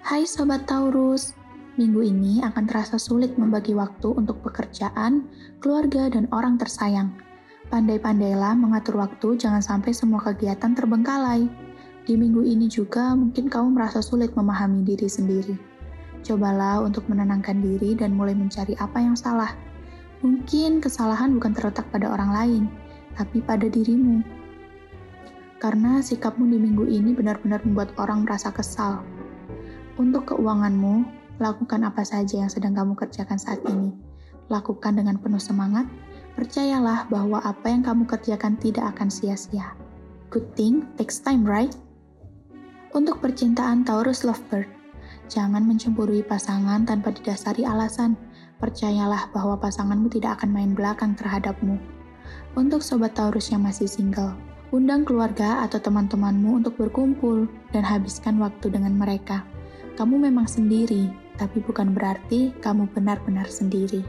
Hai Sobat Taurus, minggu ini akan terasa sulit membagi waktu untuk pekerjaan, keluarga, dan orang tersayang. Pandai-pandailah mengatur waktu, jangan sampai semua kegiatan terbengkalai. Di minggu ini juga mungkin kamu merasa sulit memahami diri sendiri. Cobalah untuk menenangkan diri dan mulai mencari apa yang salah. Mungkin kesalahan bukan terletak pada orang lain, tapi pada dirimu. Karena sikapmu di minggu ini benar-benar membuat orang merasa kesal. Untuk keuanganmu, lakukan apa saja yang sedang kamu kerjakan saat ini. Lakukan dengan penuh semangat, percayalah bahwa apa yang kamu kerjakan tidak akan sia-sia. Good thing takes time, right? Untuk percintaan Taurus Lovebird, jangan mencemburui pasangan tanpa didasari alasan. Percayalah bahwa pasanganmu tidak akan main belakang terhadapmu. Untuk sobat Taurus yang masih single, undang keluarga atau teman-temanmu untuk berkumpul dan habiskan waktu dengan mereka. Kamu memang sendiri, tapi bukan berarti kamu benar-benar sendiri.